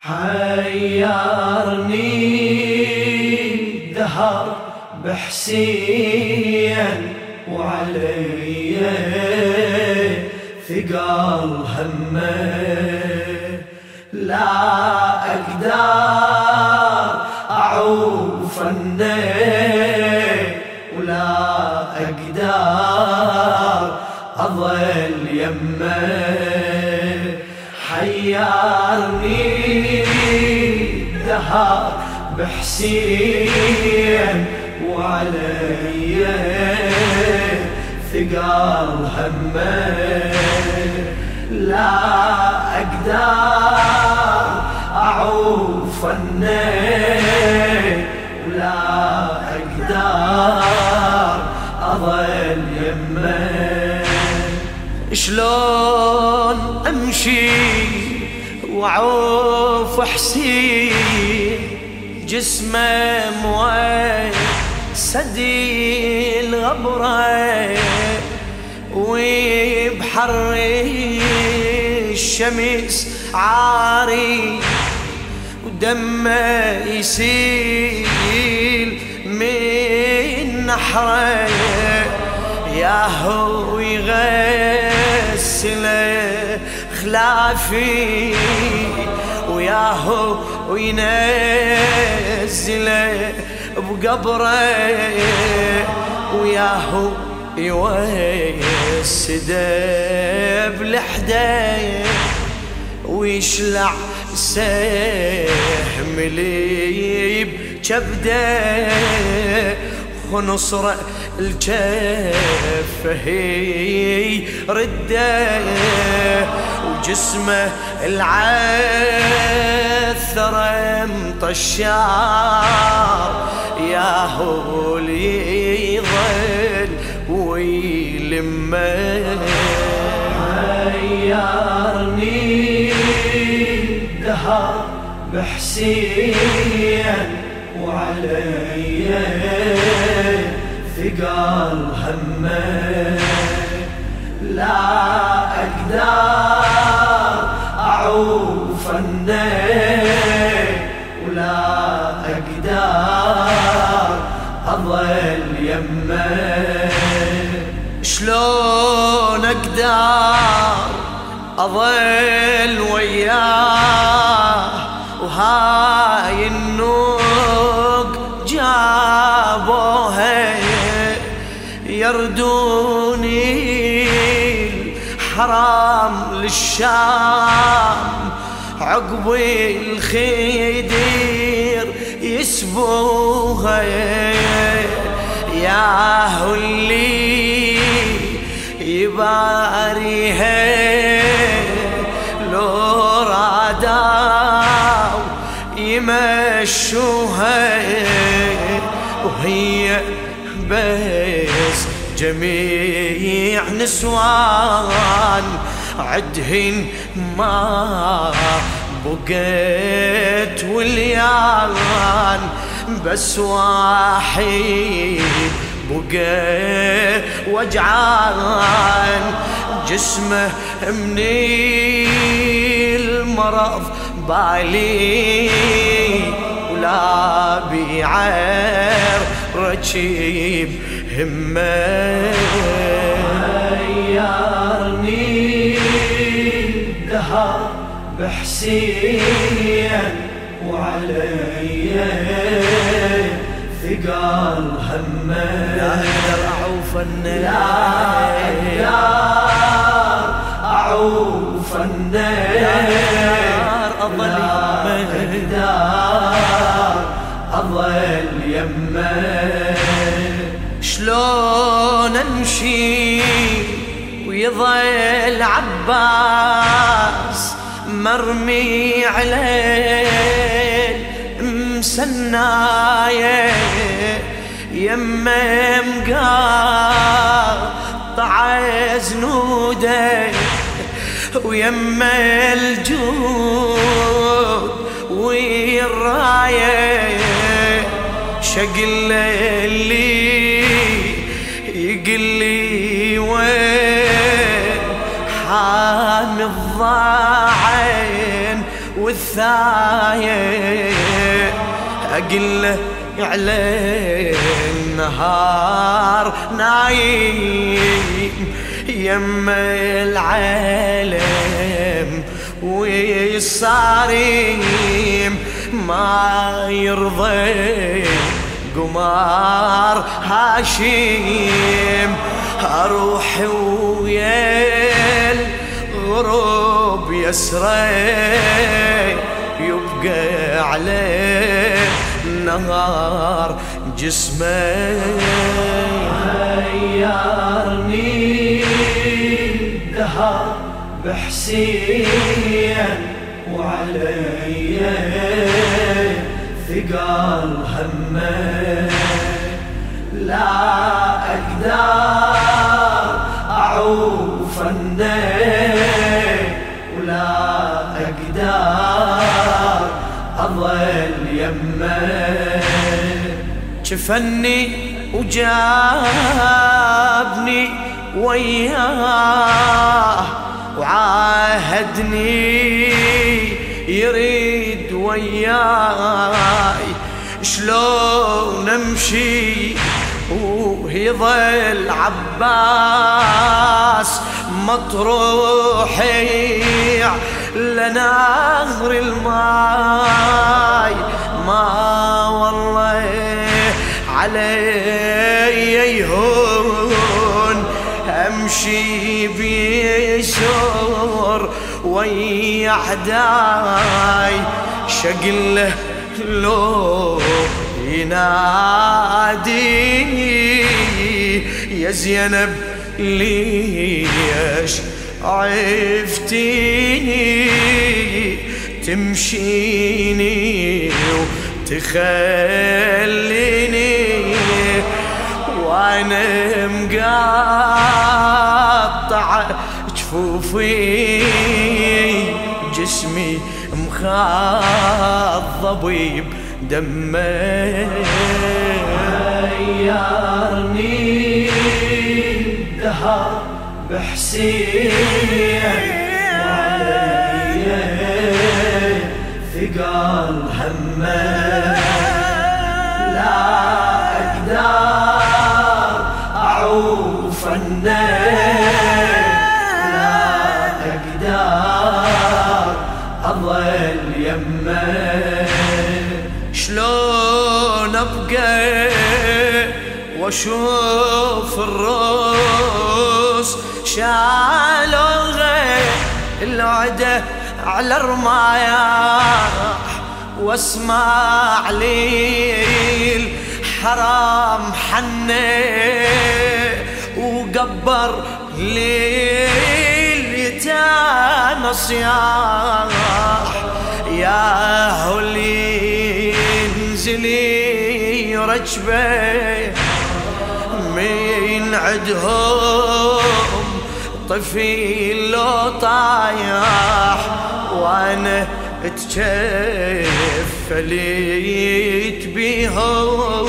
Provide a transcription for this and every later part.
حيرني دهر بحسين وعلي ثقال همه. لا أقدر أعوف ولا أقدر أظل يمه. حيرني الدهر بحسين وعلي ثقال همه. لا أقدر أعوف ولا أقدر أظل يمه. شلون أمشي حسين جسمه موي سدي الغبرة وبحر الشمس عاري ودمه يسيل من نحره ياهو يغسله خلافي وياهو وينزله بقبره وياهو يوسده بلحدة ويشلع سهم لي بجبده ونصره الجفه هي رده وجسمه العثرة مطشار يا هو اللي يظل ويلمه. غيرني الدهر بحسين وعلي ثقال همه لا أقدر أعوف ولا أقدر أظل يمه شلون أقدر أظل للشام عقب الخدير يسبوها يا اللي يباريها لو رادوا يمشوها وهي بس جميع نسوان عدهن ما بقيت وليان بس واحد بقى وجعان. جسمه من المرض بالي ولا بيعر رجيب همه. غيرني الدهر بحسين وعلي ثقال همه لا أقدر أعوف لا أقدر أعوف النار أظل أقدر أظل يمه شلون أمشي ويظل عباس مرمي عليه مسناية يمه مقاطع زنودة ويمه الجود والرايه شقل اللي يقل لي وين حامي الضاعين والثاية أقل على النهار نايم يم العالم والصاريم ما يرضي قمار هاشيم. أروح ويا الغروب يسري يبقى عليه نهار جسمي غيرني الدهر بحسين وعلي ثقال همه. لا أقدر شفني وجابني وياه وعاهدني يريد وياي. شلون امشي ويظل عباس مطروحي لنهر الماي. ما والله علي يهون أمشي بيسور ويا عداي شقله لو ينادي. يا زينب ليش عفتيني؟ تمشيني وتخليني وأنا مقاطع جفوفي جسمي مخضب بدمه. غيرني الدهر بحسين ثقال همه. لا أقدر أعوف لا أقدر أظل يمه. شلون أبقى وأشوف الروس شالوها العدة على الرمايح واسمع لي الحرام حنة وقبر لي اليتامى صياح. يا هولي انزلي رجبة من عدهم طفيل لو طايح. وأنا اتكفليت بيهم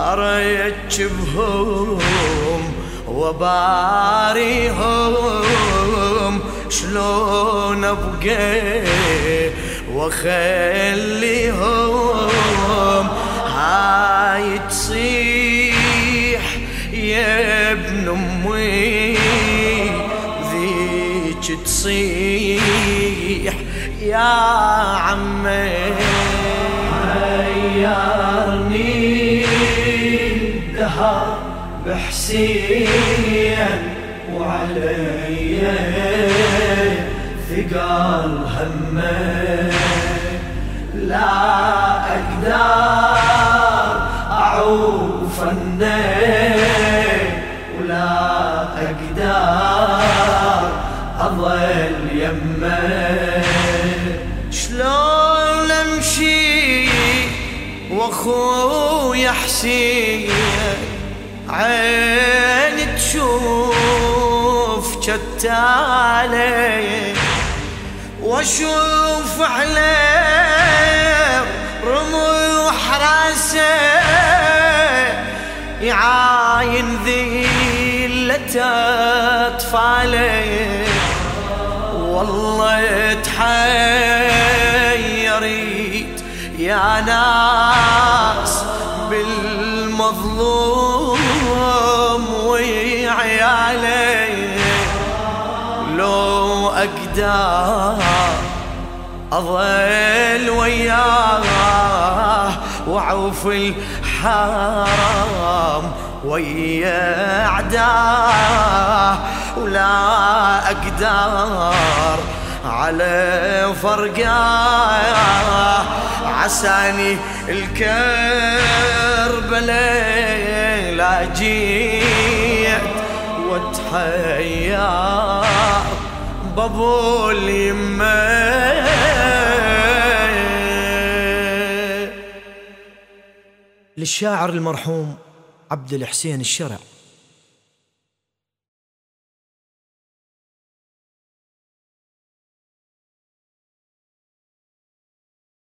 اركبهم وباريهم. شلون أبقى وأخليهم؟ هاي تصيح يا ابن أمي. تصيح يا عمي؟ غيرني الدهر بحسين وعلي ثقال همه لا أقدر واخويا حسين عيني تشوف كتالي وأشوف عليه رموح رأسه يعاين ذيلة اطفالي والله تحير يا ناس بالمظلوم وعيالي لو أقدر أظل وياه وعوف الحرام ويا أعداه ولا أقدر على فرقاه عساني الكربلاء لا جيت وتحير بابو اليمه للشاعر المرحوم عبد الحسين الشرع.